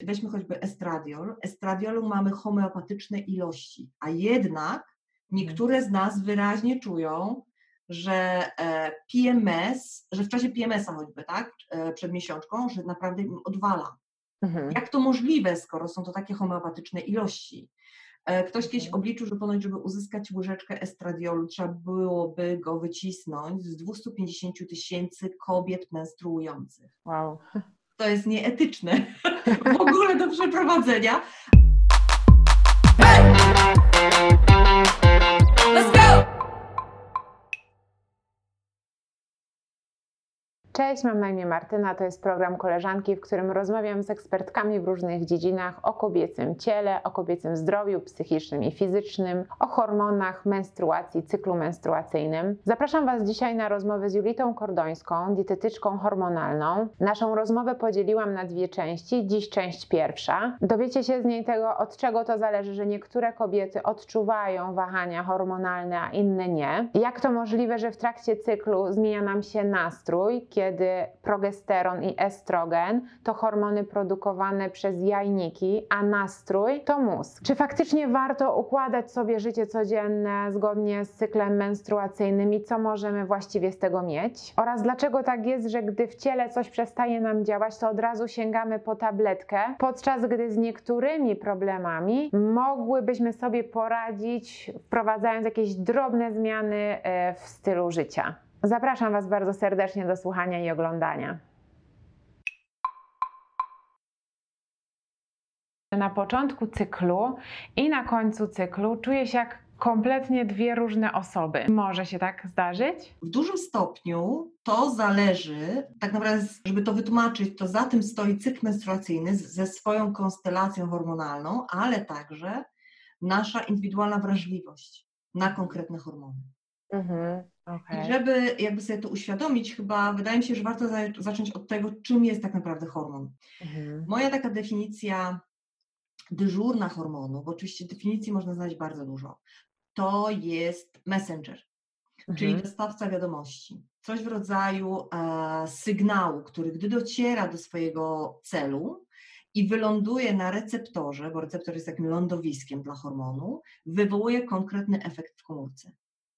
Weźmy choćby estradiol. Estradiolu mamy homeopatyczne ilości, a jednak niektóre z nas wyraźnie czują, że e, PMS, że w czasie PMS-a choćby, tak, e, przed miesiączką, że naprawdę im odwala. Mhm. Jak to możliwe, skoro są to takie homeopatyczne ilości? E, ktoś kiedyś mhm. obliczył, że ponoć, żeby uzyskać łyżeczkę estradiolu, trzeba byłoby go wycisnąć z 250 tysięcy kobiet menstruujących. Wow. To jest nieetyczne w ogóle do przeprowadzenia. Cześć, mam na imię Martyna. To jest program Koleżanki, w którym rozmawiam z ekspertkami w różnych dziedzinach o kobiecym ciele, o kobiecym zdrowiu psychicznym i fizycznym, o hormonach, menstruacji, cyklu menstruacyjnym. Zapraszam Was dzisiaj na rozmowę z Julitą Kordońską, dietetyczką hormonalną. Naszą rozmowę podzieliłam na dwie części. Dziś część pierwsza. Dowiecie się z niej tego, od czego to zależy, że niektóre kobiety odczuwają wahania hormonalne, a inne nie. Jak to możliwe, że w trakcie cyklu zmienia nam się nastrój, kiedy kiedy progesteron i estrogen to hormony produkowane przez jajniki, a nastrój to mózg. Czy faktycznie warto układać sobie życie codzienne zgodnie z cyklem menstruacyjnym i co możemy właściwie z tego mieć? Oraz dlaczego tak jest, że gdy w ciele coś przestaje nam działać, to od razu sięgamy po tabletkę, podczas gdy z niektórymi problemami mogłybyśmy sobie poradzić, wprowadzając jakieś drobne zmiany e, w stylu życia. Zapraszam Was bardzo serdecznie do słuchania i oglądania. Na początku cyklu i na końcu cyklu czuję się jak kompletnie dwie różne osoby. Może się tak zdarzyć? W dużym stopniu to zależy, tak naprawdę, żeby to wytłumaczyć, to za tym stoi cykl menstruacyjny ze swoją konstelacją hormonalną, ale także nasza indywidualna wrażliwość na konkretne hormony. Mhm. Okay. I żeby jakby sobie to uświadomić, chyba wydaje mi się, że warto za zacząć od tego, czym jest tak naprawdę hormon. Mhm. Moja taka definicja dyżurna hormonu, bo oczywiście definicji można znaleźć bardzo dużo, to jest messenger, mhm. czyli dostawca wiadomości. Coś w rodzaju e, sygnału, który gdy dociera do swojego celu, i wyląduje na receptorze, bo receptor jest takim lądowiskiem dla hormonu, wywołuje konkretny efekt w komórce.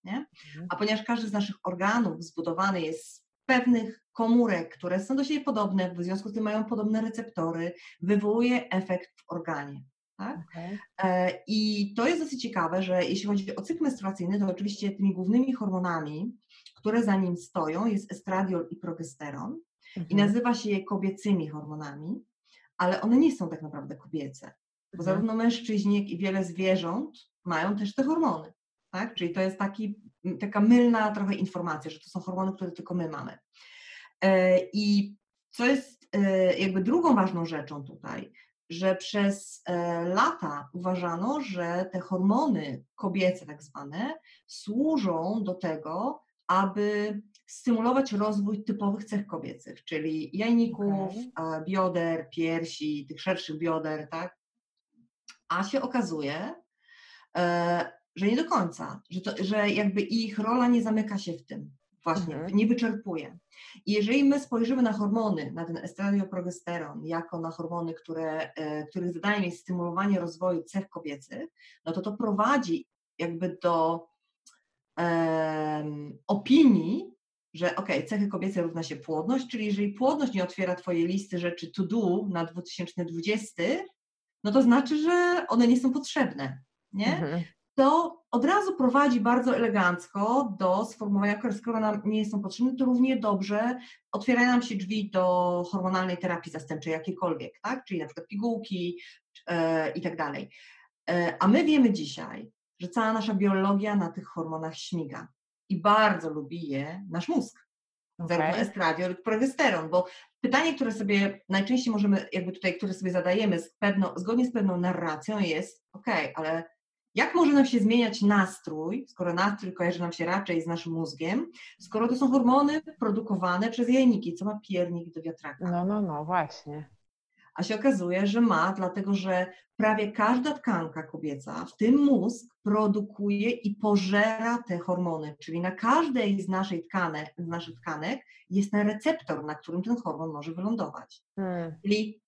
Nie? Mhm. A ponieważ każdy z naszych organów zbudowany jest z pewnych komórek, które są do siebie podobne, w związku z tym mają podobne receptory, wywołuje efekt w organie. Tak? Okay. E, I to jest dosyć ciekawe, że jeśli chodzi o cykl menstruacyjny, to oczywiście tymi głównymi hormonami, które za nim stoją, jest estradiol i progesteron. Mhm. I nazywa się je kobiecymi hormonami, ale one nie są tak naprawdę kobiece. Bo mhm. zarówno mężczyźni, jak i wiele zwierząt mają też te hormony tak? Czyli to jest taki, taka mylna trochę informacja, że to są hormony, które tylko my mamy. E, I co jest e, jakby drugą ważną rzeczą tutaj, że przez e, lata uważano, że te hormony kobiece tak zwane służą do tego, aby stymulować rozwój typowych cech kobiecych, czyli jajników, okay. bioder, piersi, tych szerszych bioder, tak? A się okazuje, że nie do końca, że, to, że jakby ich rola nie zamyka się w tym, właśnie, mhm. nie wyczerpuje. I jeżeli my spojrzymy na hormony, na ten estradioprogesteron, jako na hormony, które, e, których zadaniem jest stymulowanie rozwoju cech kobiecych, no to to prowadzi jakby do um, opinii, że ok, cechy kobiece równa się płodność, czyli jeżeli płodność nie otwiera Twojej listy rzeczy to do na 2020, no to znaczy, że one nie są potrzebne. Nie? Mhm to od razu prowadzi bardzo elegancko do sformułowania, skoro nam nie są potrzebne, to równie dobrze otwierają nam się drzwi do hormonalnej terapii zastępczej jakiejkolwiek, tak? czyli na przykład pigułki e, i tak dalej. E, a my wiemy dzisiaj, że cała nasza biologia na tych hormonach śmiga i bardzo lubi je nasz mózg. Okay. Zarówno estradiol, jak i progesteron, bo pytanie, które sobie najczęściej możemy, jakby tutaj, które sobie zadajemy z zgodnie z pewną narracją jest, ok, ale jak może nam się zmieniać nastrój, skoro nastrój kojarzy nam się raczej z naszym mózgiem, skoro to są hormony produkowane przez jajniki, co ma piernik do wiatraka? No, no, no, właśnie. A się okazuje, że ma, dlatego że prawie każda tkanka kobieca, w tym mózg, produkuje i pożera te hormony, czyli na każdej z, naszej z naszych tkanek jest ten receptor, na którym ten hormon może wylądować. Hmm. Czyli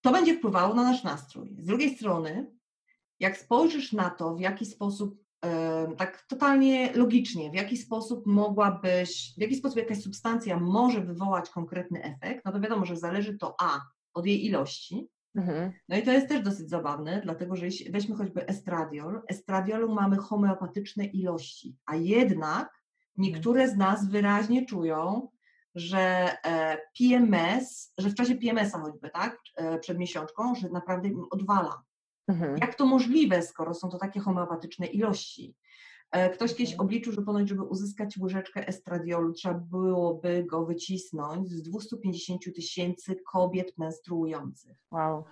to będzie wpływało na nasz nastrój. Z drugiej strony, jak spojrzysz na to, w jaki sposób, tak totalnie logicznie, w jaki sposób mogłabyś, w jaki sposób jakaś substancja może wywołać konkretny efekt, no to wiadomo, że zależy to A od jej ilości. Mhm. No i to jest też dosyć zabawne, dlatego że jeśli weźmy choćby estradiol, estradiolu mamy homeopatyczne ilości, a jednak niektóre z nas wyraźnie czują, że e, PMS, że w czasie PMS-a choćby, tak, e, przed miesiączką, że naprawdę im odwala. Mhm. Jak to możliwe, skoro są to takie homeopatyczne ilości? E, ktoś kiedyś mhm. obliczył, że ponoć, żeby uzyskać łyżeczkę estradiolu, trzeba byłoby go wycisnąć z 250 tysięcy kobiet menstruujących. Wow.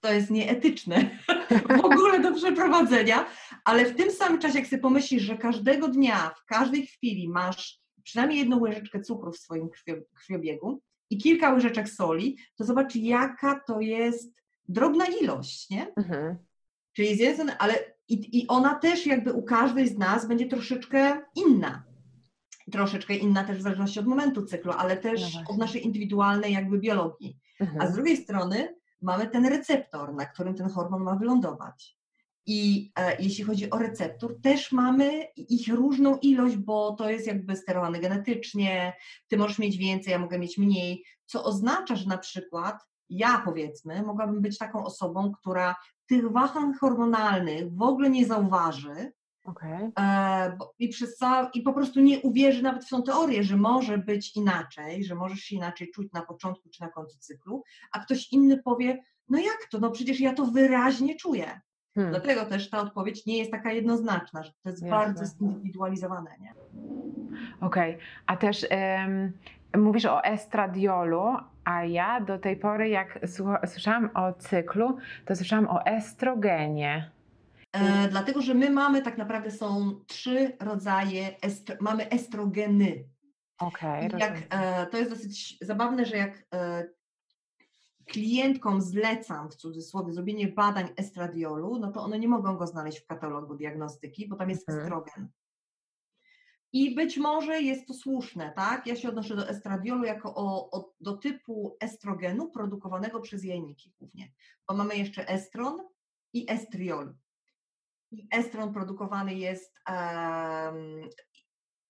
To jest nieetyczne w ogóle do przeprowadzenia, ale w tym samym czasie, jak sobie pomyślisz, że każdego dnia, w każdej chwili masz przynajmniej jedną łyżeczkę cukru w swoim krwiobiegu i kilka łyżeczek soli, to zobacz, jaka to jest drobna ilość, nie? Mhm. Czyli z jednej strony, ale i, i ona też jakby u każdej z nas będzie troszeczkę inna. Troszeczkę inna też w zależności od momentu cyklu, ale też no od naszej indywidualnej jakby biologii. Mhm. A z drugiej strony mamy ten receptor, na którym ten hormon ma wylądować. I e, jeśli chodzi o receptor, też mamy ich różną ilość, bo to jest jakby sterowane genetycznie, ty możesz mieć więcej, ja mogę mieć mniej, co oznacza, że na przykład ja powiedzmy mogłabym być taką osobą, która tych wahań hormonalnych w ogóle nie zauważy, Okay. E, I, przez I po prostu nie uwierzy nawet w tą teorię, że może być inaczej, że możesz się inaczej czuć na początku czy na końcu cyklu, a ktoś inny powie, no jak to, no przecież ja to wyraźnie czuję. Hmm. Dlatego też ta odpowiedź nie jest taka jednoznaczna, że to jest Jasne. bardzo zindywidualizowane. Nie? Okej, okay. a też um, mówisz o estradiolu, a ja do tej pory, jak słyszałam o cyklu, to słyszałam o estrogenie. E, dlatego, że my mamy tak naprawdę są trzy rodzaje, estro, mamy estrogeny. Okay, e, to jest dosyć zabawne, że jak e, klientkom zlecam w cudzysłowie zrobienie badań estradiolu, no to one nie mogą go znaleźć w katalogu diagnostyki, bo tam jest mhm. estrogen. I być może jest to słuszne, tak? Ja się odnoszę do estradiolu jako o, o, do typu estrogenu produkowanego przez jajniki głównie, bo mamy jeszcze estron i estriol. I estron produkowany jest, um,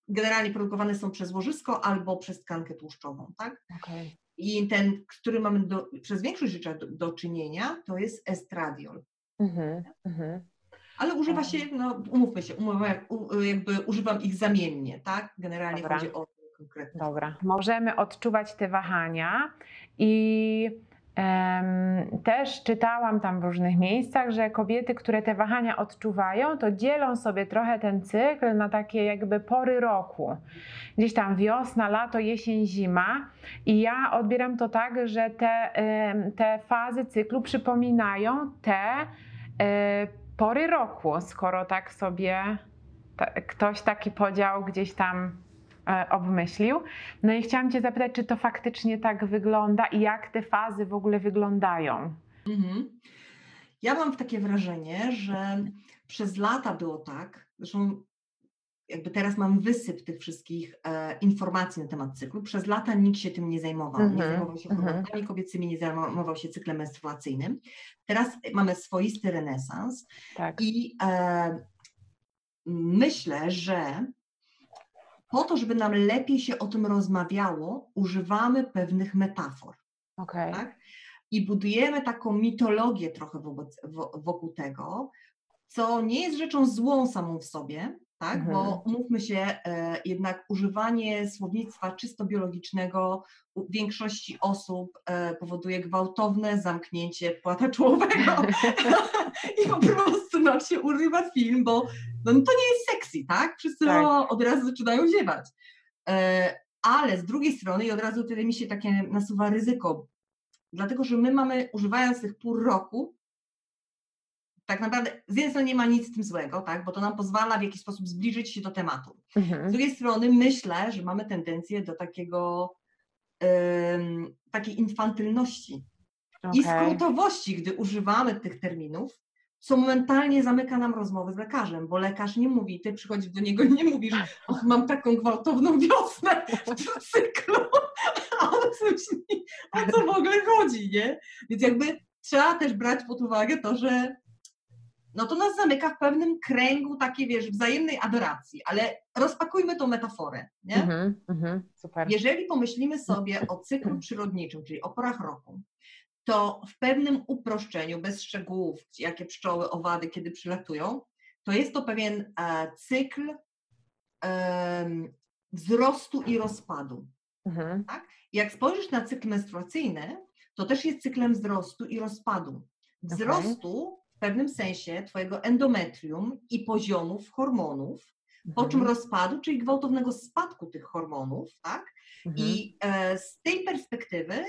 generalnie produkowane są przez łożysko albo przez tkankę tłuszczową, tak? Okay. I ten, który mamy do, przez większość życia do, do czynienia, to jest estradiol. Mm -hmm ale używa się, no umówmy się, jakby używam ich zamiennie, tak? Generalnie Dobra. chodzi o konkretne. Dobra, możemy odczuwać te wahania i um, też czytałam tam w różnych miejscach, że kobiety, które te wahania odczuwają, to dzielą sobie trochę ten cykl na takie jakby pory roku. Gdzieś tam wiosna, lato, jesień, zima i ja odbieram to tak, że te, te fazy cyklu przypominają te e, pory roku, skoro tak sobie ktoś taki podział gdzieś tam e, obmyślił. No i chciałam Cię zapytać, czy to faktycznie tak wygląda i jak te fazy w ogóle wyglądają? Mhm. Ja mam takie wrażenie, że przez lata było tak, zresztą jakby teraz mam wysyp tych wszystkich e, informacji na temat cyklu. Przez lata nikt się tym nie zajmował. Mm -hmm. Nie mhm, zajmował się mhm. hormonami mm -hmm. kobiecymi, nie zajmował się cyklem menstruacyjnym. Teraz mamy swoisty renesans tak. i e, myślę, że po to, żeby nam lepiej się o tym rozmawiało, używamy pewnych metafor. Okay. Tak? I budujemy taką mitologię trochę wobec, wokół tego, co nie jest rzeczą złą samą w sobie, tak? Mhm. Bo umówmy się, e, jednak używanie słownictwa czysto biologicznego u większości osób e, powoduje gwałtowne zamknięcie płata czołowego i po prostu nam się urywa film, bo no, to nie jest sexy, tak? Wszyscy tak. od razu zaczynają ziewać. E, ale z drugiej strony, i od razu wtedy mi się takie nasuwa ryzyko, dlatego że my mamy, używając tych pół roku, tak naprawdę z jednej strony nie ma nic z tym złego, tak, bo to nam pozwala w jakiś sposób zbliżyć się do tematu. Mhm. Z drugiej strony myślę, że mamy tendencję do takiego um, takiej infantylności okay. i skrótowości, gdy używamy tych terminów, co momentalnie zamyka nam rozmowy z lekarzem, bo lekarz nie mówi, ty przychodzisz do niego i nie mówisz, mam taką gwałtowną wiosnę w cyklu, a on myśli, o co w ogóle chodzi, nie? Więc jakby trzeba też brać pod uwagę to, że no to nas zamyka w pewnym kręgu takiej, wiesz, wzajemnej adoracji, ale rozpakujmy tą metaforę, nie? Mhm, mhm, super. Jeżeli pomyślimy sobie o cyklu przyrodniczym, czyli o porach roku, to w pewnym uproszczeniu, bez szczegółów, jakie pszczoły, owady, kiedy przylatują, to jest to pewien e, cykl em, wzrostu i rozpadu. Mhm, Jak spojrzysz na cykl menstruacyjny, to też jest cyklem wzrostu i rozpadu. Wzrostu w pewnym sensie Twojego endometrium i poziomów hormonów, po czym mhm, rozpadu, czyli gwałtownego spadku tych hormonów, tak? mhm, I e, z tej perspektywy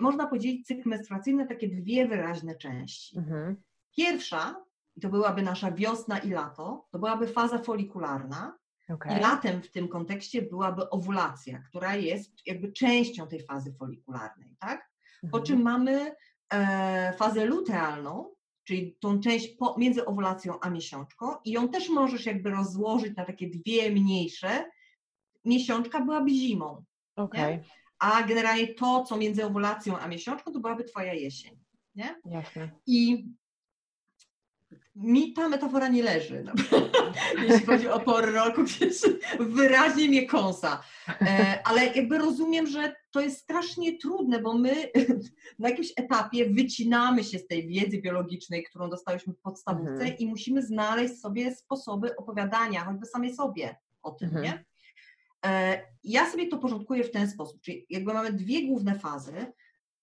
można podzielić cykl menstruacyjny na takie dwie wyraźne części. mhm, Pierwsza, i to byłaby nasza wiosna i lato, to byłaby faza folikularna, i okej, latem w tym kontekście byłaby owulacja, która jest jakby częścią tej fazy folikularnej, tak? Po mhm, czym mamy e, fazę lutealną, czyli tą część po, między owulacją a miesiączką i ją też możesz jakby rozłożyć na takie dwie mniejsze. Miesiączka byłaby zimą, okej, a generalnie to, co między owulacją a miesiączką, to byłaby twoja jesień, nie? jasne. I mi ta metafora nie leży, jeśli chodzi o pory roku, wyraźnie mnie kąsa. E, ale jakby rozumiem, że to jest strasznie trudne, bo my na jakimś etapie wycinamy się z tej wiedzy biologicznej, którą dostałyśmy w podstawówce Mhm. i musimy znaleźć sobie sposoby opowiadania, choćby samej sobie o tym, Mhm. nie? E, Ja sobie to porządkuję w ten sposób, czyli jakby mamy dwie główne fazy,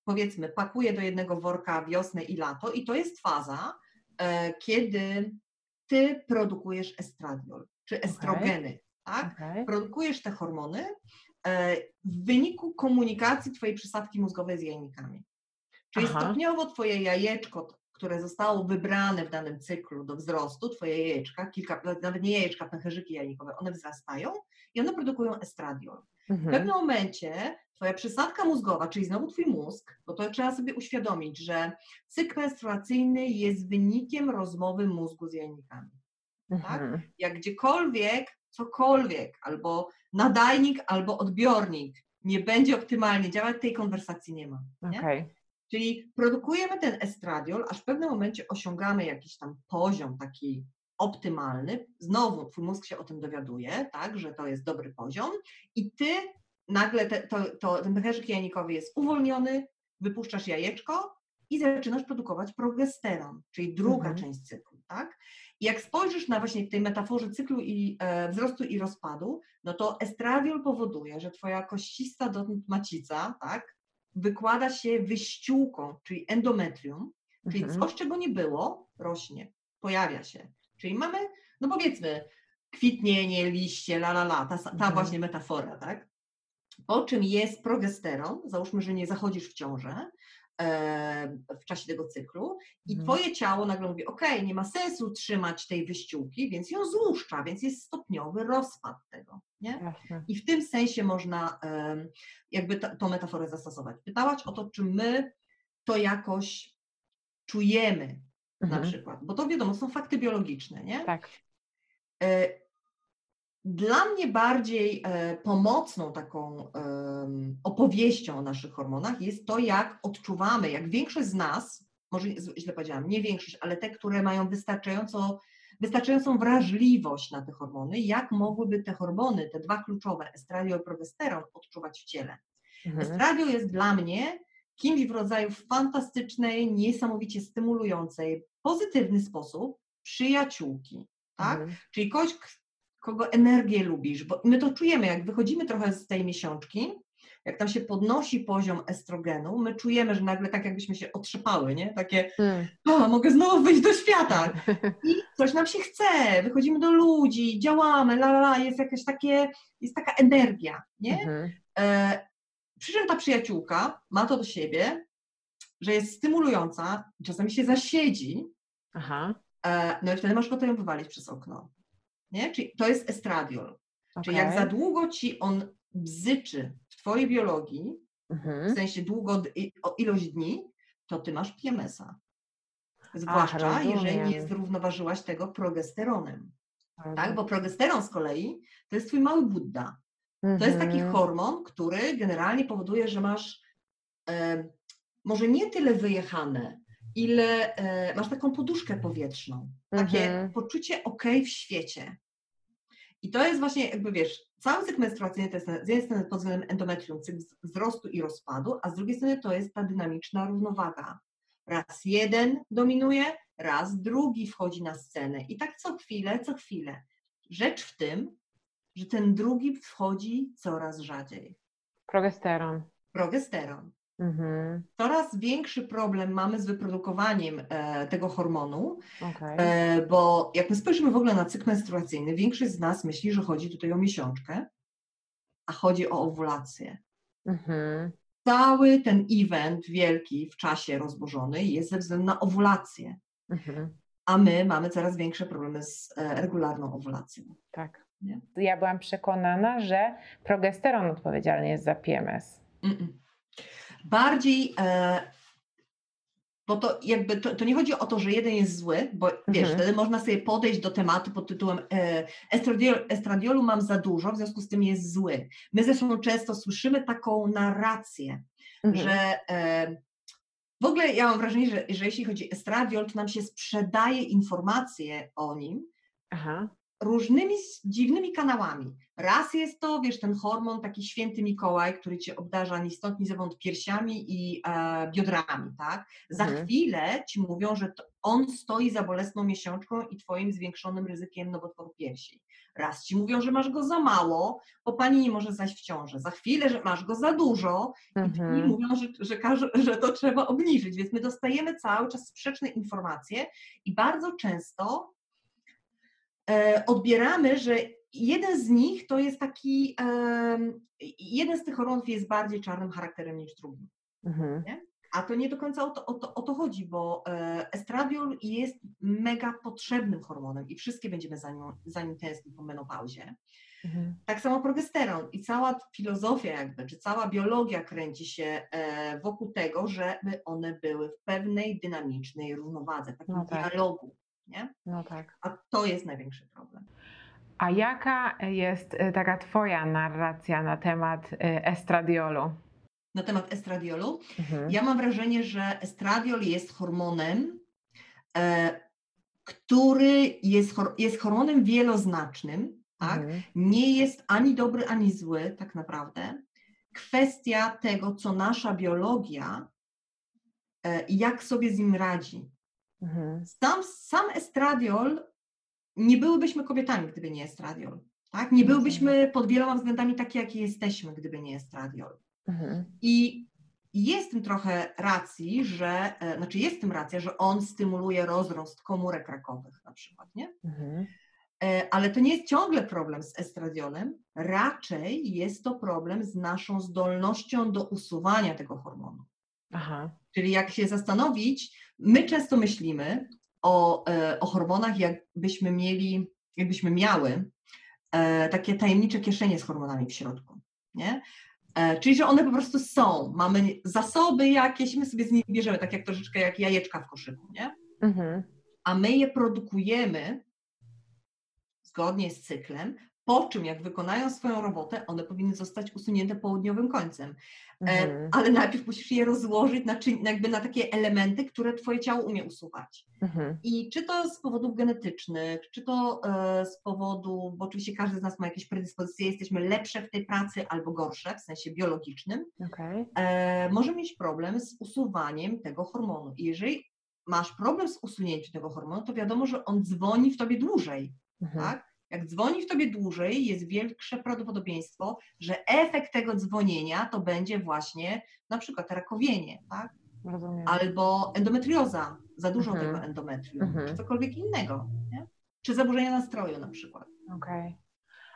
powiedzmy, pakuję do jednego worka wiosnę i lato i to jest faza, kiedy ty produkujesz estradiol, czy estrogeny, tak? Okej, Produkujesz te hormony e, w wyniku komunikacji twojej przysadki mózgowej z jajnikami. Czyli Aha. stopniowo twoje jajeczko, które zostało wybrane w danym cyklu do wzrostu, twoje jajeczka, kilka, nawet nie jajeczka, pęcherzyki jajnikowe, one wzrastają i one produkują estradiol. W mhm, pewnym momencie twoja przysadka mózgowa, czyli znowu twój mózg, bo to trzeba sobie uświadomić, że cykl menstruacyjny jest wynikiem rozmowy mózgu z jajnikami. mhm, Jak gdziekolwiek, cokolwiek, albo nadajnik, albo odbiornik nie będzie optymalnie działać, tej konwersacji nie ma. Nie? okej, Czyli produkujemy ten estradiol, aż w pewnym momencie osiągamy jakiś tam poziom taki optymalny. Znowu twój mózg się o tym dowiaduje, tak, że to jest dobry poziom i ty nagle te, to, to, ten pęcherzyk jajnikowy jest uwolniony, wypuszczasz jajeczko i zaczynasz produkować progesteron, czyli druga Mhm. część cyklu, tak? I jak spojrzysz na właśnie w tej metaforze cyklu i e, wzrostu i rozpadu, no to estradiol powoduje, że twoja koścista dotąd macica, tak, wykłada się wyściółką, czyli endometrium, czyli mhm, coś, czego nie było, rośnie, pojawia się. Czyli mamy, no powiedzmy, kwitnienie, liście, la la la, ta, ta Mhm. właśnie metafora, tak? Po czym jest progesteron, załóżmy, że nie zachodzisz w ciążę e, w czasie tego cyklu i Mhm. twoje ciało nagle mówi, ok, nie ma sensu trzymać tej wyściółki, więc ją złuszcza, więc jest stopniowy rozpad tego, nie? jasne. I w tym sensie można em, jakby ta- tą metaforę zastosować. Pytałaś o to, czy my to jakoś czujemy na Mhm, przykład, bo to wiadomo, są fakty biologiczne, nie? Tak. E, Dla mnie bardziej e, pomocną taką em, opowieścią o naszych hormonach jest to, jak odczuwamy, jak większość z nas, może źle powiedziałam, nie większość, ale te, które mają wystarczająco, wystarczającą wrażliwość na te hormony, jak mogłyby te hormony, te dwa kluczowe, estradiol i progesteron, odczuwać w ciele. Mhm, Estradiol jest dla mnie kimś w rodzaju fantastycznej, niesamowicie stymulującej, pozytywny sposób przyjaciółki, tak? mhm, Czyli kogoś, kogo energię lubisz, bo my to czujemy, jak wychodzimy trochę z tej miesiączki, jak tam się podnosi poziom estrogenu, my czujemy, że nagle tak jakbyśmy się otrzepały, nie? Takie, mm, a, mogę znowu wyjść do świata i coś nam się chce, wychodzimy do ludzi, działamy, la, la, la, jest jakaś takie, jest taka energia, nie? mhm, E, przy czym ta przyjaciółka ma to do siebie, że jest stymulująca, czasami się zasiedzi, Aha, e, no i wtedy masz ochotę ją wywalić przez okno. Nie? Czyli to jest estradiol. Czyli jak za długo ci on bzyczy w twojej biologii, w mhm, sensie długo, ilość dni, to ty masz PMS-a. Zwłaszcza jeżeli nie zrównoważyłaś tego progesteronem. Tak? Mhm, Bo progesteron z kolei to jest twój mały Buddha. To jest taki mhm, hormon, który generalnie powoduje, że masz e, może nie tyle wyjechane, ile e, masz taką poduszkę powietrzną, takie Mhm. poczucie ok w świecie. I to jest właśnie, jakby wiesz, cały cykl menstruacyjny to jest z jednej strony pod względem endometrium, cykl wz- wzrostu i rozpadu, a z drugiej strony to jest ta dynamiczna równowaga. Raz jeden dominuje, raz drugi wchodzi na scenę. I tak co chwilę, co chwilę. Rzecz w tym, że ten drugi wchodzi coraz rzadziej. Progesteron. Progesteron. Mhm. Coraz większy problem mamy z wyprodukowaniem e, tego hormonu, Okej. e, bo jak my spojrzymy w ogóle na cykl menstruacyjny, większość z nas myśli, że chodzi tutaj o miesiączkę, a chodzi o owulację. Mhm. Cały ten event wielki w czasie rozłożony jest ze względu na owulację, Mhm. a my mamy coraz większe problemy z e, regularną owulacją. Tak. Nie? Ja byłam przekonana, że progesteron odpowiedzialny jest za PMS. Bardziej, e, bo to jakby to, to nie chodzi o to, że jeden jest zły, bo wiesz, Mhm. wtedy można sobie podejść do tematu pod tytułem e, estradiol, estradiolu mam za dużo, w związku z tym jest zły. My zresztą często słyszymy taką narrację, Mhm. że e, w ogóle ja mam wrażenie, że, że jeśli chodzi o estradiol, to nam się sprzedaje informacje o nim, Aha. Różnymi dziwnymi kanałami. Raz jest to, wiesz, ten hormon, taki święty Mikołaj, który cię obdarza ni stąd, ni zowąd piersiami i e, biodrami, tak? Za Mhm. chwilę ci mówią, że on stoi za bolesną miesiączką i twoim zwiększonym ryzykiem nowotworu piersi. Raz ci mówią, że masz go za mało, bo pani nie może zajść w ciążę. Za chwilę, że masz go za dużo i Mhm. mówią, że, że, że to trzeba obniżyć. Więc my dostajemy cały czas sprzeczne informacje i bardzo często odbieramy, że jeden z nich to jest taki, em, jeden z tych hormonów jest bardziej czarnym charakterem niż drugi. Mhm. A to nie do końca o to, o to, o to chodzi, bo e, estradiol jest mega potrzebnym hormonem i wszystkie będziemy za nim, za nim tęsknić po menopauzie. Mhm. Tak samo progesteron i cała filozofia jakby, czy cała biologia kręci się e, wokół tego, żeby one były w pewnej dynamicznej równowadze, takim No tak. dialogu, nie? No tak. A to jest największy problem. A jaka jest y, taka Twoja narracja na temat y, estradiolu? Na temat estradiolu, Mhm. ja mam wrażenie, że estradiol jest hormonem, e, który jest, jest hormonem wieloznacznym, tak? Mhm. nie jest ani dobry, ani zły, tak naprawdę. Kwestia tego, co nasza biologia e, jak sobie z nim radzi. Mhm. Sam, sam estradiol, nie byłybyśmy kobietami, gdyby nie estradiol. Tak? Nie byłybyśmy pod wieloma względami takie, jakie jesteśmy, gdyby nie estradiol. Mhm. I jest w tym trochę racji, że, e, znaczy jest w tym racja, że on stymuluje rozrost komórek rakowych na przykład, nie? Mhm. E, Ale to nie jest ciągle problem z estradiolem, raczej jest to problem z naszą zdolnością do usuwania tego hormonu. Aha. Czyli jak się zastanowić, my często myślimy o, e, o hormonach, jakbyśmy mieli, jakbyśmy miały e, takie tajemnicze kieszenie z hormonami w środku, nie? E, Czyli, że one po prostu są, mamy zasoby jakieś, my sobie z nich bierzemy, tak jak troszeczkę jak jajeczka w koszyku, nie? Mhm. a my je produkujemy zgodnie z cyklem, po czym jak wykonają swoją robotę, one powinny zostać usunięte południowym końcem. E, Mhm. ale najpierw musisz je rozłożyć na, jakby na takie elementy, które twoje ciało umie usuwać. Mhm. I czy to z powodów genetycznych, czy to e, z powodu, bo oczywiście każdy z nas ma jakieś predyspozycje, jesteśmy lepsze w tej pracy albo gorsze, w sensie biologicznym, Okej. e, może mieć problem z usuwaniem tego hormonu. I jeżeli masz problem z usunięciem tego hormonu, to wiadomo, że on dzwoni w tobie dłużej, Mhm. tak? Jak dzwoni w tobie dłużej, jest większe prawdopodobieństwo, że efekt tego dzwonienia to będzie właśnie na przykład rakowienie, tak? Rozumiem. Albo endometrioza, za dużo Mhm. tego endometrium, Mhm. czy cokolwiek innego, nie? Czy zaburzenia nastroju na przykład. Okej.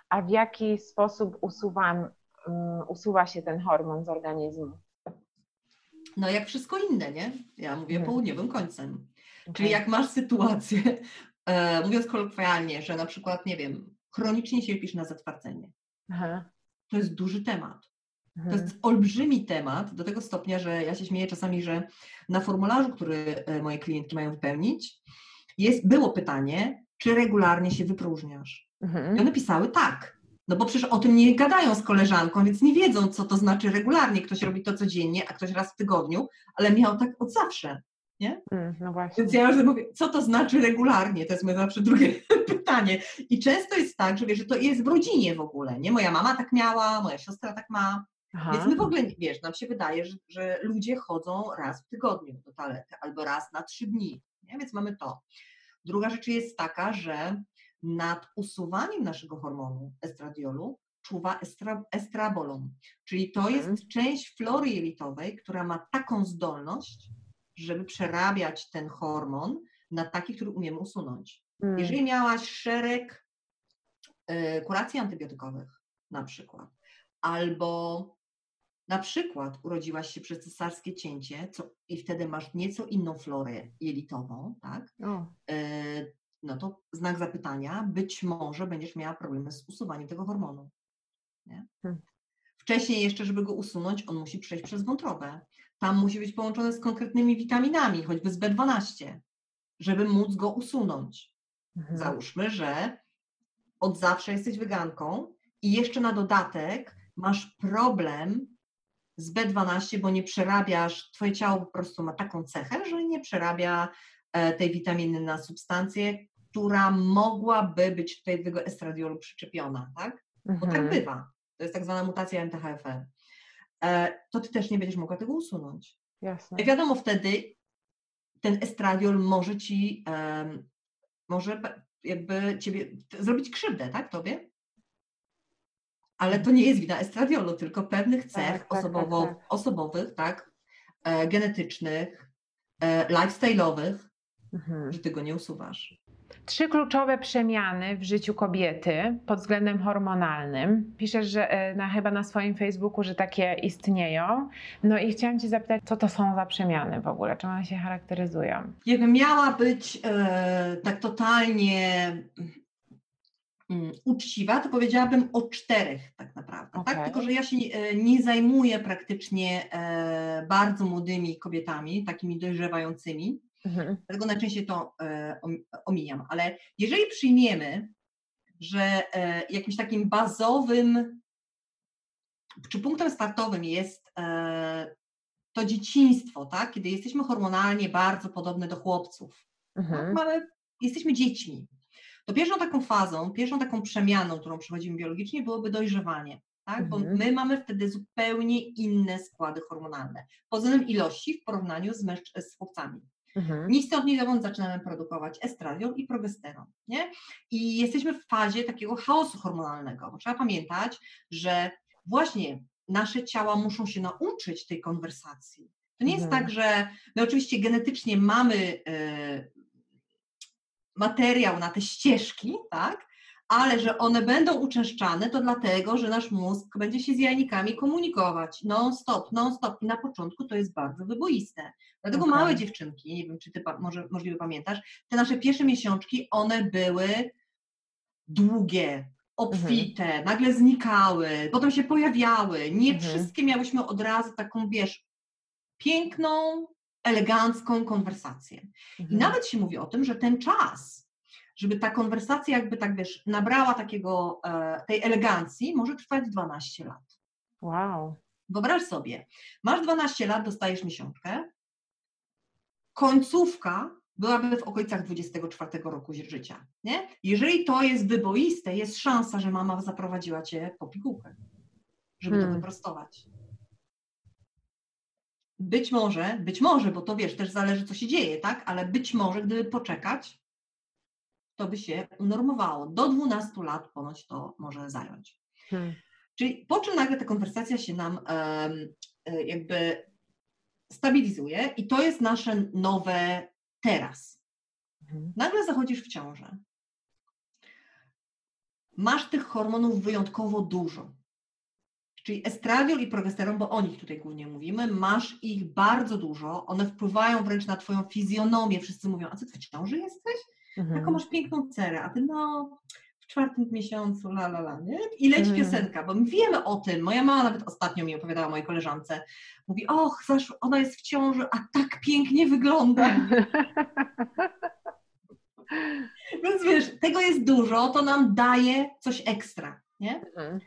A w jaki sposób usuwam, um, usuwa się ten hormon z organizmu? No jak wszystko inne, nie? Ja mówię Mhm. południowym końcem. Czyli Okej. jak masz sytuację, e, mówiąc kolokwialnie, że na przykład, nie wiem, chronicznie cierpisz na zatwardzenie, Aha. to jest duży temat. To Mhm. jest olbrzymi temat, do tego stopnia, że ja się śmieję czasami, że na formularzu, który e, moje klientki mają wypełnić, jest, było pytanie, czy regularnie się wypróżniasz. I Mhm. one pisały tak. No bo przecież o tym nie gadają z koleżanką, więc nie wiedzą, co to znaczy regularnie. Ktoś robi to codziennie, a ktoś raz w tygodniu, ale miał tak od zawsze. Nie? Mm, no właśnie. Więc ja już mówię, co to znaczy regularnie? To jest moje zawsze drugie pytanie. I często jest tak, że wiesz, że to jest w rodzinie w ogóle, nie? Moja mama tak miała, moja siostra tak ma. Aha. Więc my w ogóle, wiesz, nam się wydaje, że, że ludzie chodzą raz w tygodniu do toalety albo raz na trzy dni, nie? Więc mamy to. Druga rzecz jest taka, że nad usuwaniem naszego hormonu estradiolu czuwa estra, estrabolon, czyli to jest Mhm. część flory jelitowej, która ma taką zdolność, żeby przerabiać ten hormon na taki, który umiemy usunąć. Mm, Jeżeli miałaś szereg e, kuracji antybiotykowych, na przykład, albo na przykład urodziłaś się przez cesarskie cięcie, co, i wtedy masz nieco inną florę jelitową, tak? E, no to znak zapytania, być może będziesz miała problemy z usuwaniem tego hormonu. Hmm. Wcześniej jeszcze, żeby go usunąć, on musi przejść przez wątrobę. Tam musi być połączony z konkretnymi witaminami, choćby z B12, żeby móc go usunąć. mhm. Załóżmy, że od zawsze jesteś weganką i jeszcze na dodatek masz problem z B12, bo nie przerabiasz, twoje ciało po prostu ma taką cechę, że nie przerabia e, tej witaminy na substancję, która mogłaby być tutaj do tego estradiolu przyczepiona, tak? Bo tak Mhm. bywa. To jest tak zwana mutacja MTHFR. E, to ty też nie będziesz mogła tego usunąć. Jasne. I wiadomo, wtedy ten estradiol może ci, em, może jakby ciebie, zrobić krzywdę, tak, tobie? Ale to nie jest wina estradiolu, tylko pewnych cech Tak, tak, tak, osobowo, tak. osobowych, tak, e, genetycznych, e, lifestyle'owych, Mhm. że ty go nie usuwasz. Trzy kluczowe przemiany w życiu kobiety pod względem hormonalnym. Piszesz, że e, na, chyba na swoim Facebooku, że takie istnieją. No i chciałam Cię zapytać, co to są za przemiany w ogóle? Czym one się charakteryzują? Jakbym miała być e, tak totalnie mm, uczciwa, to powiedziałabym o czterech tak naprawdę. Tak? Okej. Tylko, że ja się nie, e, nie zajmuję praktycznie e, bardzo młodymi kobietami, takimi dojrzewającymi, Mhm. dlatego najczęściej to e, om- omijam. Ale jeżeli przyjmiemy, że e, jakimś takim bazowym czy punktem startowym jest e, to dzieciństwo, tak? kiedy jesteśmy hormonalnie bardzo podobne do chłopców, tak? Mhm. Mamy, jesteśmy dziećmi. To pierwszą taką fazą, pierwszą taką przemianą, którą przechodzimy biologicznie, byłoby dojrzewanie. Tak? Bo Mhm. my mamy wtedy zupełnie inne składy hormonalne. Pod względem ilości w porównaniu z, z chłopcami. Mhm. Ni stąd, ni zowąd zaczynamy produkować estradiol i progesteron. Nie? I jesteśmy w fazie takiego chaosu hormonalnego. Bo trzeba pamiętać, że właśnie nasze ciała muszą się nauczyć tej konwersacji. To nie jest Mhm. tak, że my oczywiście genetycznie mamy e, materiał na te ścieżki, tak? Ale że one będą uczęszczane, to dlatego, że nasz mózg będzie się z jajnikami komunikować non-stop, non-stop. I na początku to jest bardzo wyboiste. Dlatego Okej. małe dziewczynki, nie wiem, czy ty może, możliwe pamiętasz, te nasze pierwsze miesiączki, one były długie, obfite, nagle znikały, potem się pojawiały. Nie Mhm. wszystkie miałyśmy od razu taką, wiesz, piękną, elegancką konwersację. I Mhm. nawet się mówi o tym, że ten czas, żeby ta konwersacja jakby tak, wiesz, nabrała takiego, e, tej elegancji, może trwać 12 lat. Wow. Wyobraź sobie, masz 12 lat, dostajesz miesiączkę, końcówka byłaby w okolicach 24 roku życia, nie? Jeżeli to jest wyboiste, jest szansa, że mama zaprowadziła cię po pigułkę, żeby to Hmm. wyprostować. Być może, być może, bo to wiesz, też zależy co się dzieje, tak? Ale być może, gdyby poczekać, to by się unormowało. Do 12 lat ponoć to może zająć. Hmm. Czyli po czym nagle ta konwersacja się nam e, jakby stabilizuje i to jest nasze nowe teraz. Mhm. Nagle zachodzisz w ciążę. Masz tych hormonów wyjątkowo dużo. Czyli estradiol i progesteron, bo o nich tutaj głównie mówimy, masz ich bardzo dużo, one wpływają wręcz na twoją fizjonomię. Wszyscy mówią, a co ty w ciąży jesteś? Taką Mhm. masz piękną cerę, a ty no w czwartym miesiącu, la la la, nie? I leci Mhm. piosenka, bo my wiemy o tym. Moja mama nawet ostatnio mi opowiadała, mojej koleżance. Mówi, och, zasz, ona jest w ciąży, a tak pięknie wygląda. Więc wiesz, tego jest dużo, to nam daje coś ekstra, nie? Mhm.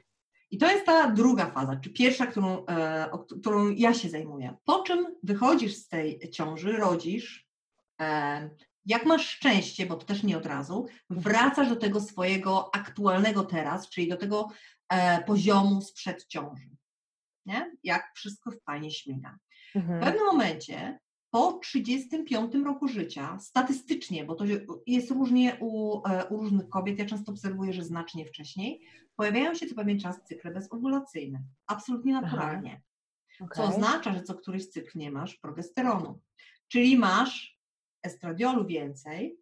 I to jest ta druga faza, czy pierwsza, którą, e, o, którą ja się zajmuję. Po czym wychodzisz z tej ciąży, rodzisz, E, jak masz szczęście, bo to też nie od razu, wracasz do tego swojego aktualnego teraz, czyli do tego e, poziomu sprzed ciąży. Nie? Jak wszystko fajnie śmiga. W Mhm. pewnym momencie, po 35 roku życia, statystycznie, bo to jest różnie u, e, u różnych kobiet, ja często obserwuję, że znacznie wcześniej, pojawiają się co pewien czas cykle bezowulacyjne. Absolutnie naturalnie. Co Okej. oznacza, że co któryś cykl nie masz progesteronu. Czyli masz estradiolu więcej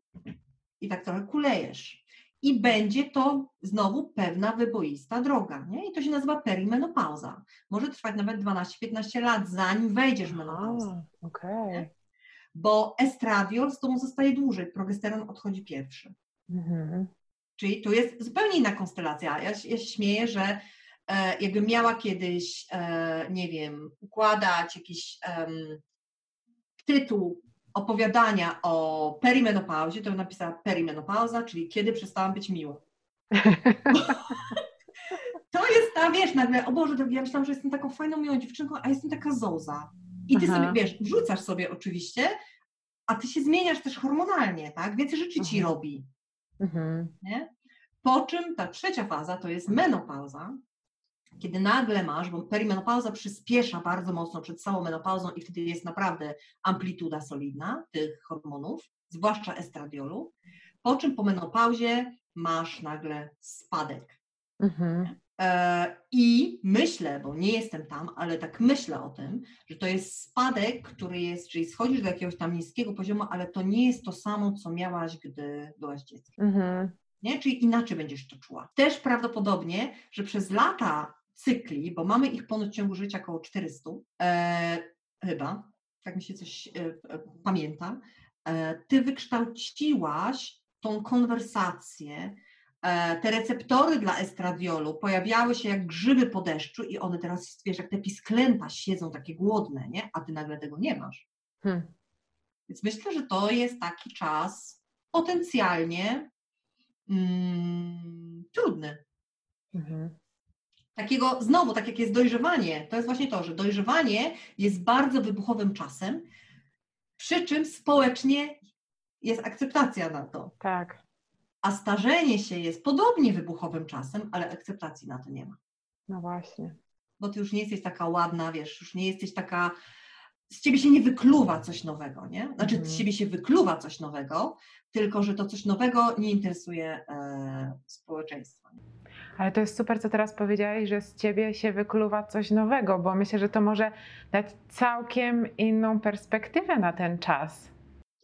i tak trochę kulejesz. I będzie to znowu pewna wyboista droga. Nie? I to się nazywa perimenopauza. Może trwać nawet 12-15 lat, zanim wejdziesz w menopauzę. Okej. Bo estradiol z tobą zostaje dłużej, progesteron odchodzi pierwszy. Mhm. Czyli tu jest zupełnie inna konstelacja. Ja, ja się śmieję, że e, jakbym miała kiedyś, e, nie wiem, układać jakiś tytuł opowiadania o perimenopauzie, to napisała perimenopauza, czyli kiedy przestałam być miła. To jest ta, wiesz, nagle, o Boże ja myślałam, że jestem taką fajną, miłą dziewczynką, a jestem taka zoza. I ty Aha. sobie, wiesz, wrzucasz sobie oczywiście, a ty się zmieniasz też hormonalnie, tak? Więcej rzeczy ci Mhm. robi. Mhm. Nie? Po czym ta trzecia faza to jest menopauza, kiedy nagle masz, bo perimenopauza przyspiesza bardzo mocno przed całą menopauzą i wtedy jest naprawdę amplituda solidna tych hormonów, zwłaszcza estradiolu, po czym po menopauzie masz nagle spadek. Mhm. E, I myślę, bo nie jestem tam, ale tak myślę o tym, że to jest spadek, który jest, czyli schodzisz do jakiegoś tam niskiego poziomu, ale to nie jest to samo, co miałaś, gdy byłaś dzieckiem Mhm. nie? Czyli inaczej będziesz to czuła. Też prawdopodobnie, że przez lata cykli, bo mamy ich ponoć w ciągu życia około 400, e, chyba, tak mi się coś e, e, pamięta, e, ty wykształciłaś tą konwersację, e, te receptory dla estradiolu pojawiały się jak grzyby po deszczu i one teraz, wiesz, jak te pisklęta siedzą takie głodne, nie? A ty nagle tego nie masz. Hmm. Więc myślę, że to jest taki czas potencjalnie mm, trudny. Mhm. Takiego, znowu, tak jak jest dojrzewanie, to jest właśnie to, że dojrzewanie jest bardzo wybuchowym czasem, przy czym społecznie jest akceptacja na to. Tak. A starzenie się jest podobnie wybuchowym czasem, ale akceptacji na to nie ma. No właśnie. Bo ty już nie jesteś taka ładna, wiesz, już nie jesteś taka. Z ciebie się nie wykluwa coś nowego, nie? Znaczy, Mhm. z ciebie się wykluwa coś nowego, tylko że to coś nowego nie interesuje e, społeczeństwa. Ale to jest super, co teraz powiedziałeś, że z ciebie się wykluwa coś nowego, bo myślę, że to może dać całkiem inną perspektywę na ten czas.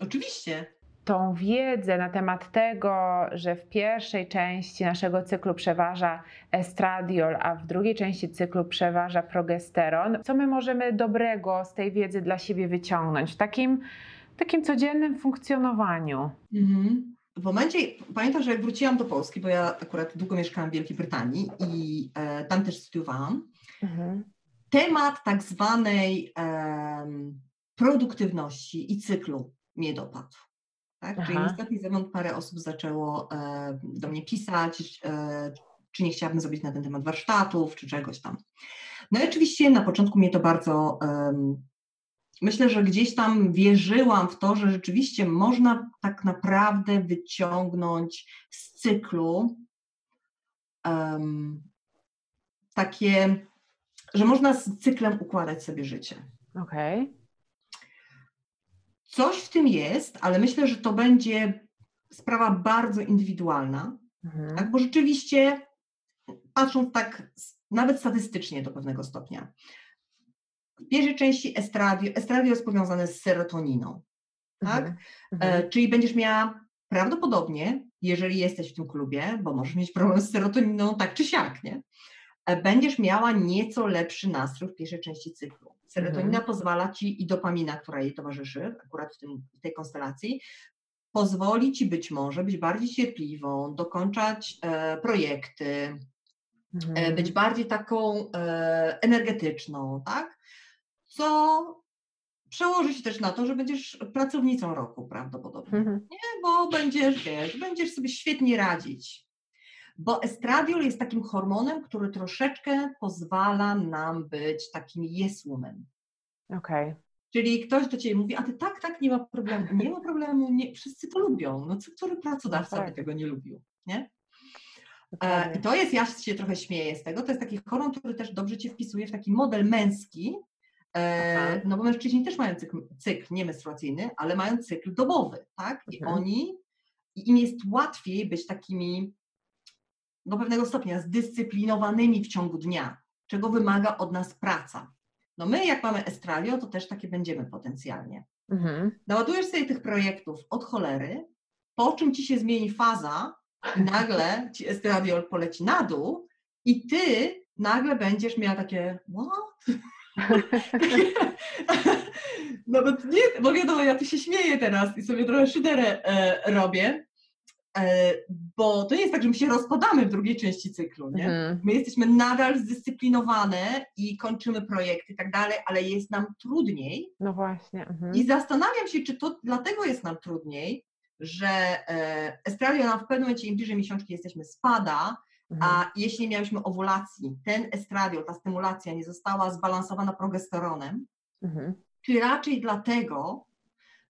Oczywiście. Tą wiedzę na temat tego, że w pierwszej części naszego cyklu przeważa estradiol, a w drugiej części cyklu przeważa progesteron, co my możemy dobrego z tej wiedzy dla siebie wyciągnąć w takim, takim codziennym funkcjonowaniu? Mhm. W momencie, pamiętam, że jak wróciłam do Polski, bo ja akurat długo mieszkałam w Wielkiej Brytanii i e, tam też studiowałam, Mhm. temat tak zwanej em, produktywności i cyklu mnie dopadł. Tak? Czyli Aha. ostatni zewnątrz parę osób zaczęło e, do mnie pisać, e, czy nie chciałabym zrobić na ten temat warsztatów, czy czegoś tam. No i oczywiście na początku mnie to bardzo. em, myślę, że gdzieś tam wierzyłam w to, że rzeczywiście można tak naprawdę wyciągnąć z cyklu em, takie, że można z cyklem układać sobie życie. Okej. Coś w tym jest, ale myślę, że to będzie sprawa bardzo indywidualna, Mhm. tak? bo rzeczywiście, patrząc tak nawet statystycznie do pewnego stopnia, w pierwszej części estradio, estradio jest powiązane z serotoniną, tak? Mhm. Mhm. E, czyli będziesz miała prawdopodobnie, jeżeli jesteś w tym klubie, bo możesz mieć problem z serotoniną tak czy siak, nie? E, Będziesz miała nieco lepszy nastrój w pierwszej części cyklu. Serotonina Mhm. pozwala ci i dopamina, która jej towarzyszy, akurat w, tym, w tej konstelacji, pozwoli ci być może być bardziej cierpliwą, dokończać e, projekty, e, Mhm. być bardziej taką e, energetyczną, tak? Co przełoży się też na to, że będziesz pracownicą roku prawdopodobnie Mhm. bo będziesz, wiesz, będziesz sobie świetnie radzić. Bo estradiol jest takim hormonem, który troszeczkę pozwala nam być takim yes woman. Okej. Czyli ktoś do ciebie mówi, a ty tak, tak, nie ma problemu. Nie ma problemu, nie, wszyscy to lubią. No co, który pracodawca Tak. by tego nie lubił, nie? E. I to jest, ja się trochę śmieję z tego, to jest taki hormon, który też dobrze cię wpisuje w taki model męski, e, no bo mężczyźni też mają cykl, cykl nie menstruacyjny, ale mają cykl dobowy, tak? I Mhm. oni, im jest łatwiej być takimi do pewnego stopnia zdyscyplinowanymi w ciągu dnia, czego wymaga od nas praca. No my jak mamy estralio, to też takie będziemy potencjalnie. Mhm. Naładujesz sobie tych projektów od cholery, po czym ci się zmieni faza i nagle ci estradiol poleci na dół i ty nagle będziesz miała takie what? Nawet nie, bo wiadomo, ja tu się śmieję teraz i sobie trochę szyderę e, robię, e, bo to nie jest tak, że my się rozpadamy w drugiej części cyklu, nie? Mhm. My jesteśmy nadal zdyscyplinowane i kończymy projekty i tak dalej, ale jest nam trudniej, No właśnie. Mhm. i zastanawiam się, czy to dlatego jest nam trudniej, że e, nam w pewnym momencie, im bliżej miesiączki jesteśmy, spada, Mhm. a jeśli nie miałyśmy owulacji, ten estradiol, ta stymulacja nie została zbalansowana progesteronem, Mhm. czy raczej dlatego,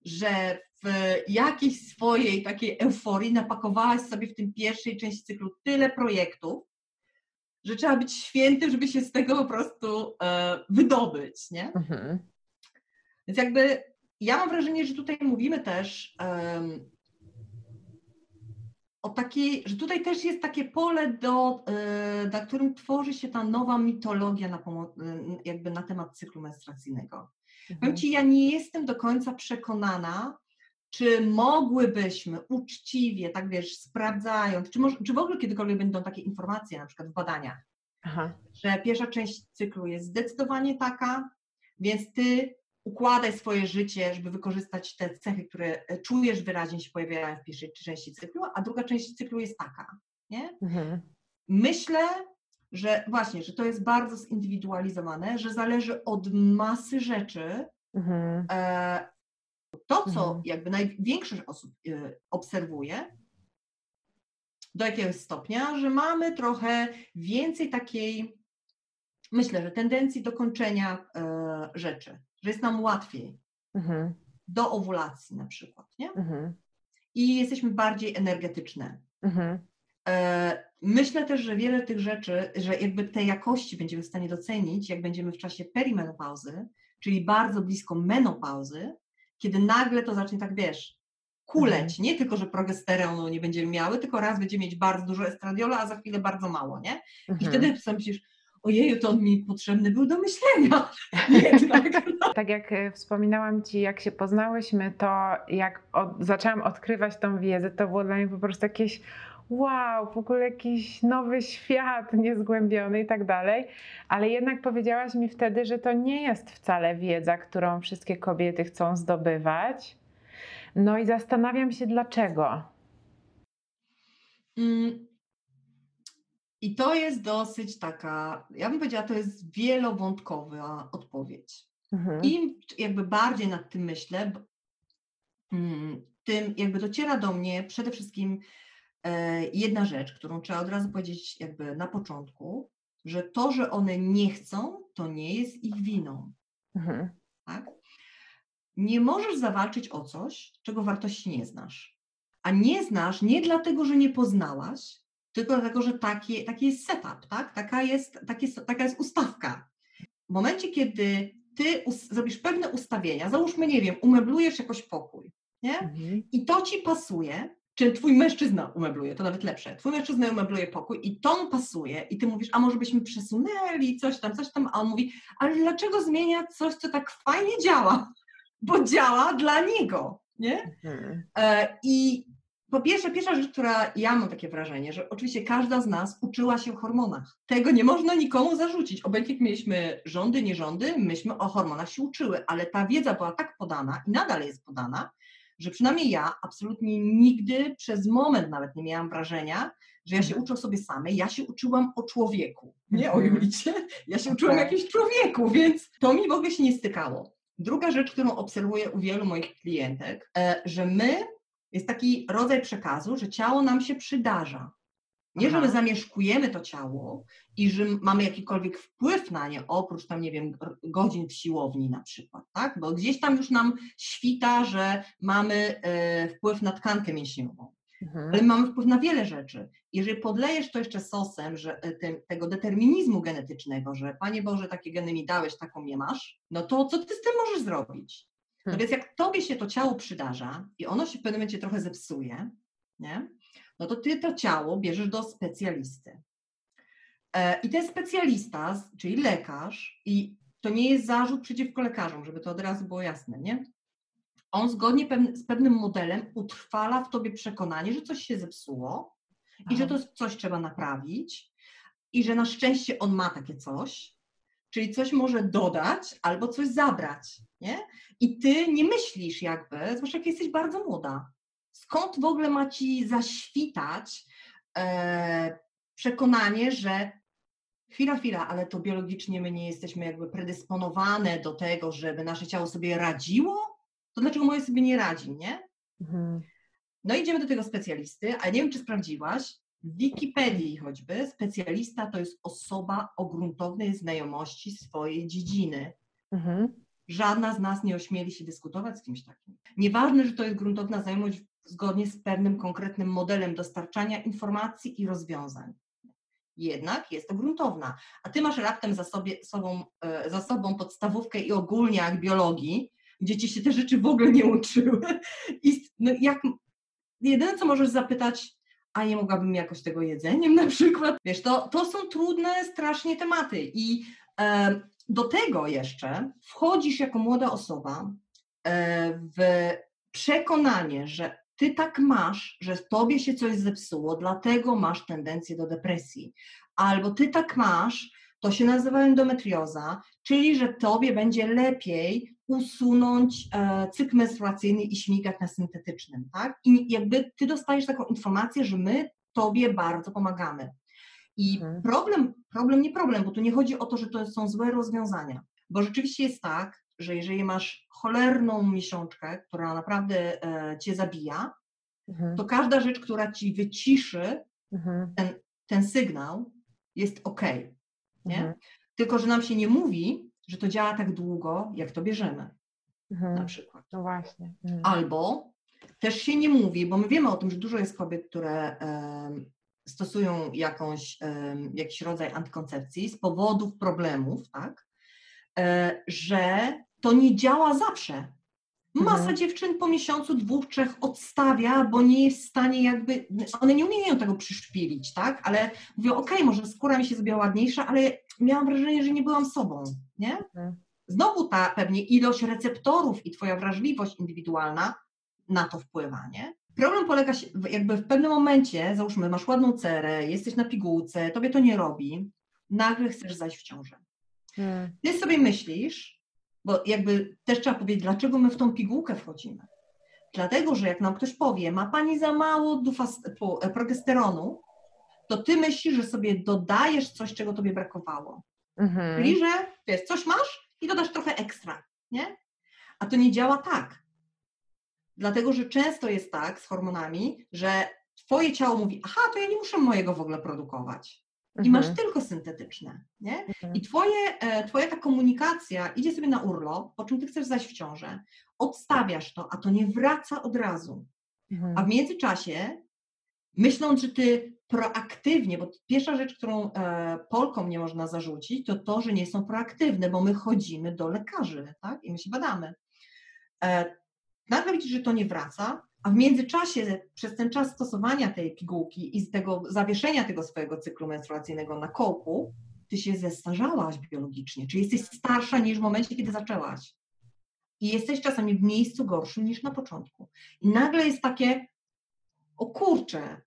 że w jakiejś swojej takiej euforii napakowałaś sobie w tym pierwszej części cyklu tyle projektów, że trzeba być świętym, żeby się z tego po prostu e, wydobyć, nie? Mhm. Więc jakby ja mam wrażenie, że tutaj mówimy też o takiej, że tutaj też jest takie pole, do, e, na którym tworzy się ta nowa mitologia na, e, jakby na temat cyklu menstruacyjnego. Mhm. Powiem Ci, ja nie jestem do końca przekonana, czy mogłybyśmy uczciwie, tak wiesz, sprawdzając, czy, może, czy w ogóle kiedykolwiek będą takie informacje, na przykład w badaniach, Aha. że pierwsza część cyklu jest zdecydowanie taka, więc ty układaj swoje życie, żeby wykorzystać te cechy, które e, czujesz wyraźnie się pojawiają w pierwszej części cyklu, a druga część cyklu jest taka, nie? Mhm. Myślę, że właśnie, że to jest bardzo zindywidualizowane, że zależy od masy rzeczy. Mhm. E, To, co Mhm. jakby największość osób e, obserwuje, do jakiegoś stopnia, że mamy trochę więcej takiej, myślę, że tendencji do kończenia e, rzeczy, że jest nam łatwiej Mhm. do owulacji na przykład, nie? Mhm. I jesteśmy bardziej energetyczne. Mhm. E, Myślę też, że wiele tych rzeczy, że jakby te jakości będziemy w stanie docenić, jak będziemy w czasie perimenopauzy, czyli bardzo blisko menopauzy, kiedy nagle to zacznie tak, wiesz, kuleć. Nie tylko, że progesteronu nie będziemy miały, tylko raz będziemy mieć bardzo dużo estradiola, a za chwilę bardzo mało, nie? I Mhm. wtedy sobie myślisz, ojeju, to on mi potrzebny był do myślenia. Tak jak e, wspominałam Ci, jak się poznałyśmy, to jak od, zaczęłam odkrywać tą wiedzę, to było dla mnie po prostu jakieś wow, w ogóle jakiś nowy świat niezgłębiony i tak dalej. Ale jednak powiedziałaś mi wtedy, że to nie jest wcale wiedza, którą wszystkie kobiety chcą zdobywać. No i zastanawiam się dlaczego. Mm. I to jest dosyć taka, ja bym powiedziała, to jest wielowątkowa odpowiedź. Mhm. Im jakby bardziej nad tym myślę, mm, tym jakby dociera do mnie przede wszystkim e, jedna rzecz, którą trzeba od razu powiedzieć jakby na początku, że to, że one nie chcą, to nie jest ich winą. Mhm. Tak? Nie możesz zawalczyć o coś, czego wartości nie znasz. A nie znasz nie dlatego, że nie poznałaś, tylko dlatego, że taki, taki jest setup, tak? taka, jest, taki, taka jest ustawka. W momencie, kiedy ty zrobisz pewne ustawienia, załóżmy, nie wiem, umeblujesz jakoś pokój, nie? Mhm. I to ci pasuje, czy twój mężczyzna umebluje, to nawet lepsze. Twój mężczyzna umebluje pokój i to mu pasuje i ty mówisz, a może byśmy przesunęli coś tam, coś tam, a on mówi, ale dlaczego zmieniać coś, co tak fajnie działa? Bo działa dla niego, nie? Mhm. E, I po pierwsze, pierwsza rzecz, która ja mam takie wrażenie, że oczywiście każda z nas uczyła się o hormonach. Tego nie można nikomu zarzucić. Obojętnie mieliśmy rządy, nierządy, myśmy o hormonach się uczyły, ale ta wiedza była tak podana i nadal jest podana, że przynajmniej ja absolutnie nigdy przez moment nawet nie miałam wrażenia, że ja się Mhm. uczę o sobie samej, ja się uczyłam o człowieku, nie o Mhm. Julicie, ja się uczyłam o Okej. jakimś człowieku, więc to mi w ogóle się nie stykało. Druga rzecz, którą obserwuję u wielu moich klientek, e, że my, jest taki rodzaj przekazu, że ciało nam się przydarza. Nie, że my zamieszkujemy to ciało i że mamy jakikolwiek wpływ na nie, oprócz tam, nie wiem, godzin w siłowni na przykład, tak? Bo gdzieś tam już nam świta, że mamy e, wpływ na tkankę mięśniową, Mhm. ale mamy wpływ na wiele rzeczy. Jeżeli podlejesz to jeszcze sosem, że e, tym, tego determinizmu genetycznego, że Panie Boże, takie geny mi dałeś, taką nie masz, no to co ty z tym możesz zrobić? No Hmm. więc jak tobie się to ciało przydarza i ono się w pewnym momencie trochę zepsuje, nie? no to ty to ciało bierzesz do specjalisty. E, I ten specjalista, czyli lekarz, i to nie jest zarzut przeciwko lekarzom, żeby to od razu było jasne, nie? On zgodnie z pewnym modelem utrwala w tobie przekonanie, że coś się zepsuło i że Aha. to coś trzeba naprawić i że na szczęście on ma takie coś, czyli coś może dodać albo coś zabrać, nie? I ty nie myślisz jakby, zwłaszcza jak jesteś bardzo młoda, skąd w ogóle ma ci zaświtać e, przekonanie, że chwila, chwila, ale to biologicznie my nie jesteśmy jakby predysponowane do tego, żeby nasze ciało sobie radziło? To dlaczego moje sobie nie radzi, nie? Mhm. No idziemy do tego specjalisty, a nie wiem, czy sprawdziłaś, w Wikipedii choćby specjalista to jest osoba o gruntownej znajomości swojej dziedziny. Mhm. Żadna z nas nie ośmieli się dyskutować z kimś takim. Nieważne, że to jest gruntowna znajomość zgodnie z pewnym konkretnym modelem dostarczania informacji i rozwiązań. Jednak jest to gruntowna. A ty masz raptem za, sobie, sobą, e, za sobą podstawówkę i ogólniak biologii, gdzie ci się te rzeczy w ogóle nie uczyły. I no jak, jedyne, co możesz zapytać, a nie mogłabym jakoś tego jedzeniem na przykład. Wiesz, to, to są trudne strasznie tematy i e, do tego jeszcze wchodzisz jako młoda osoba e, w przekonanie, że ty tak masz, że tobie się coś zepsuło, dlatego masz tendencję do depresji. Albo ty tak masz, to się nazywa endometrioza, czyli że tobie będzie lepiej usunąć e, cykl menstruacyjny i śmigać na syntetycznym, tak? I jakby ty dostajesz taką informację, że my tobie bardzo pomagamy. I Mhm. problem, problem nie problem, bo tu nie chodzi o to, że to są złe rozwiązania, bo rzeczywiście jest tak, że jeżeli masz cholerną miesiączkę, która naprawdę e, cię zabija, Mhm. to każda rzecz, która ci wyciszy Mhm. ten sygnał, jest ok. Nie? Mhm. Tylko, że nam się nie mówi, że to działa tak długo, jak to bierzemy, na Mhm. przykład. No właśnie. Mhm. Albo też się nie mówi, bo my wiemy o tym, że dużo jest kobiet, które stosują jakąś, jakiś rodzaj antykoncepcji z powodów problemów, tak? E, że to nie działa zawsze. Masa Mhm. dziewczyn po miesiącu, dwóch, trzech odstawia, bo nie jest w stanie jakby, one nie umieją tego przyszpilić, tak? Ale mówią, okej, może skóra mi się zrobiła ładniejsza, ale miałam wrażenie, że nie byłam sobą, nie? Mhm. Znowu ta pewnie ilość receptorów i twoja wrażliwość indywidualna na to wpływa, nie? Problem polega się, jakby w pewnym momencie, załóżmy, masz ładną cerę, jesteś na pigułce, tobie to nie robi, nagle chcesz zajść w ciążę. Mhm. Ty sobie myślisz, bo jakby też trzeba powiedzieć, dlaczego my w tą pigułkę wchodzimy. Dlatego, że jak nam ktoś powie, ma pani za mało dufas- e, progesteronu, to ty myślisz, że sobie dodajesz coś, czego tobie brakowało. Mhm. Czyli, że wiesz, coś masz i dodasz trochę ekstra, nie? A to nie działa tak. Dlatego, że często jest tak z hormonami, że twoje ciało mówi, aha, to ja nie muszę mojego w ogóle produkować. I masz Mhm. tylko syntetyczne, nie? Mhm. I twoje, e, twoja ta komunikacja idzie sobie na urlop, po czym ty chcesz zaś w ciążę, odstawiasz to, a to nie wraca od razu. A Mhm. w międzyczasie, myśląc, że ty proaktywnie, bo pierwsza rzecz, którą e, Polkom nie można zarzucić, to to, że nie są proaktywne, bo my chodzimy do lekarzy, tak? I my się badamy. E, nagle widzisz, że to nie wraca, a w międzyczasie, przez ten czas stosowania tej pigułki i z tego zawieszenia tego swojego cyklu menstruacyjnego na kołku, ty się zestarzałaś biologicznie, czyli jesteś starsza niż w momencie, kiedy zaczęłaś. I jesteś czasami w miejscu gorszym niż na początku. I nagle jest takie, o kurczę,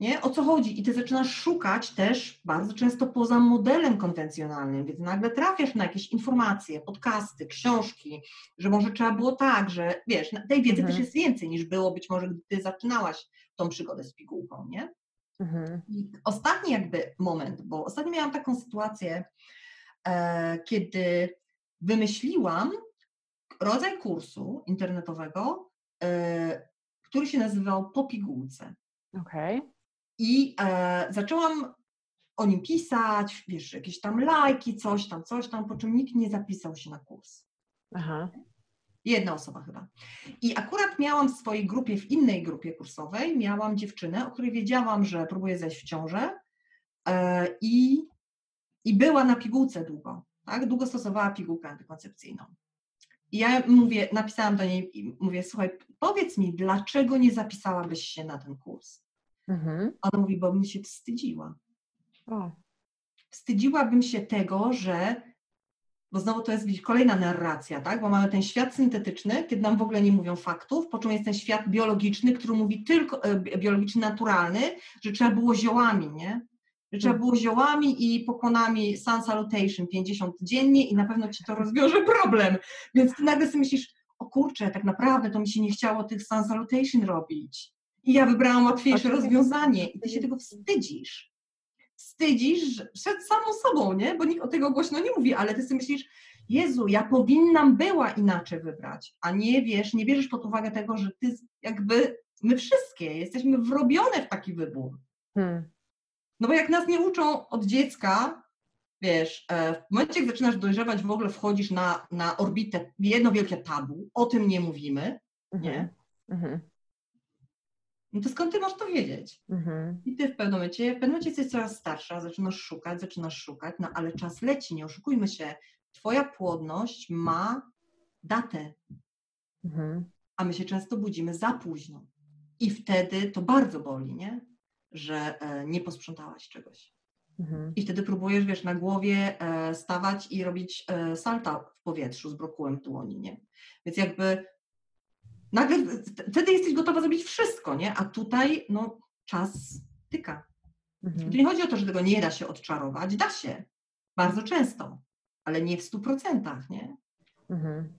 nie? O co chodzi? I ty zaczynasz szukać też bardzo często poza modelem konwencjonalnym, więc nagle trafiasz na jakieś informacje, podcasty, książki, że może trzeba było tak, że wiesz, tej wiedzy Mhm. też jest więcej niż było być może, gdy ty zaczynałaś tą przygodę z pigułką, nie? Mhm. I ostatni jakby moment, bo ostatnio miałam taką sytuację, e, kiedy wymyśliłam rodzaj kursu internetowego, e, który się nazywał Po pigułce. Okej. I e, zaczęłam o nim pisać, wiesz, jakieś tam lajki, coś tam, coś tam, po czym nikt nie zapisał się na kurs. Aha. Jedna osoba chyba. I akurat miałam w swojej grupie, w innej grupie kursowej, miałam dziewczynę, o której wiedziałam, że próbuje zejść w ciążę e, i, i była na pigułce długo, tak? Długo stosowała pigułkę antykoncepcyjną. I ja mówię, napisałam do niej i mówię, słuchaj, powiedz mi, dlaczego nie zapisałabyś się na ten kurs? Mhm. Ona mówi, bo bym się wstydziła. O. Wstydziłabym się tego, że bo znowu to jest kolejna narracja, tak? Bo mamy ten świat syntetyczny, kiedy nam w ogóle nie mówią faktów, po czym jest ten świat biologiczny, który mówi tylko, e, bi- biologiczny, naturalny, że trzeba było ziołami, nie? Że trzeba było ziołami i pokłonami sun salutation 50 dziennie i na pewno ci to rozwiąże problem. Więc ty nagle sobie myślisz, o kurczę, tak naprawdę to mi się nie chciało tych sun salutation robić. I ja wybrałam łatwiejsze rozwiązanie i ty się tego wstydzisz wstydzisz przed samą sobą, nie? Bo nikt o tego głośno nie mówi, ale ty sobie myślisz, Jezu, ja powinnam była inaczej wybrać, a nie wiesz, nie bierzesz pod uwagę tego, że ty jakby, my wszystkie jesteśmy wrobione w taki wybór. Hmm. No bo jak nas nie uczą od dziecka, wiesz, e, w momencie, jak zaczynasz dojrzewać, w ogóle wchodzisz na, na orbitę, jedno wielkie tabu, o tym nie mówimy, nie? Mhm. No to skąd ty masz to wiedzieć? Mhm. I ty w pewnym momencie, w pewnym momencie jesteś coraz starsza, zaczynasz szukać, zaczynasz szukać, no ale czas leci, nie oszukujmy się. Twoja płodność ma datę, Mhm. a my się często budzimy za późno. I wtedy to bardzo boli, nie? Że e, nie posprzątałaś czegoś. Mhm. I wtedy próbujesz, wiesz, na głowie e, stawać i robić e, salta w powietrzu z brokułem dłoni, nie? Więc jakby nagle wtedy jesteś gotowa zrobić wszystko, nie? A tutaj, no, czas tyka. Mhm. Tu nie chodzi o to, że tego nie da się odczarować. Da się. Bardzo często, ale nie w stu procentach, nie? Mhm.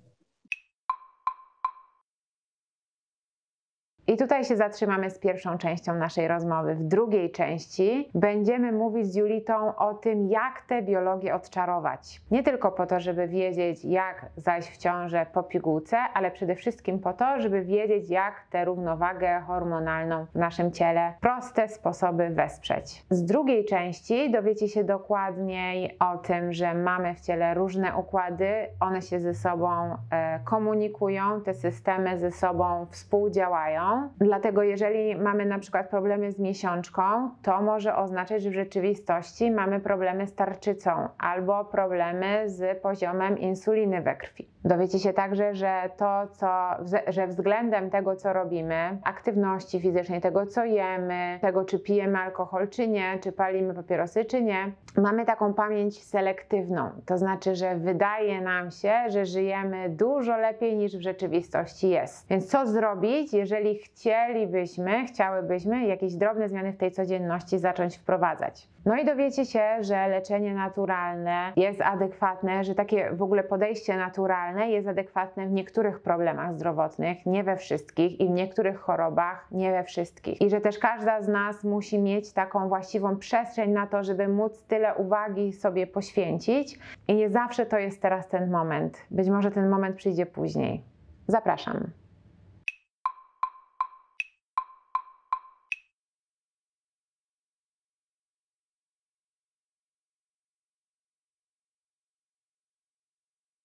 I tutaj się zatrzymamy z pierwszą częścią naszej rozmowy. W drugiej części będziemy mówić z Julitą o tym, jak tę biologię odczarować. Nie tylko po to, żeby wiedzieć, jak zajść w ciążę po pigułce, ale przede wszystkim po to, żeby wiedzieć, jak tę równowagę hormonalną w naszym ciele, proste sposoby wesprzeć. Z drugiej części dowiecie się dokładniej o tym, że mamy w ciele różne układy, one się ze sobą e, komunikują, te systemy ze sobą współdziałają. Dlatego, jeżeli mamy na przykład problemy z miesiączką, to może oznaczać, że w rzeczywistości mamy problemy z tarczycą albo problemy z poziomem insuliny we krwi. Dowiecie się także, że to, co, że względem tego, co robimy, aktywności fizycznej, tego, co jemy, tego, czy pijemy alkohol, czy nie, czy palimy papierosy, czy nie, mamy taką pamięć selektywną. To znaczy, że wydaje nam się, że żyjemy dużo lepiej niż w rzeczywistości jest. Więc co zrobić, jeżeli chcielibyśmy, chciałybyśmy jakieś drobne zmiany w tej codzienności zacząć wprowadzać? No i dowiecie się, że leczenie naturalne jest adekwatne, że takie w ogóle podejście naturalne jest adekwatne w niektórych problemach zdrowotnych, nie we wszystkich i w niektórych chorobach, nie we wszystkich. I że też każda z nas musi mieć taką właściwą przestrzeń na to, żeby móc tyle uwagi sobie poświęcić i nie zawsze to jest teraz ten moment. Być może ten moment przyjdzie później. Zapraszam.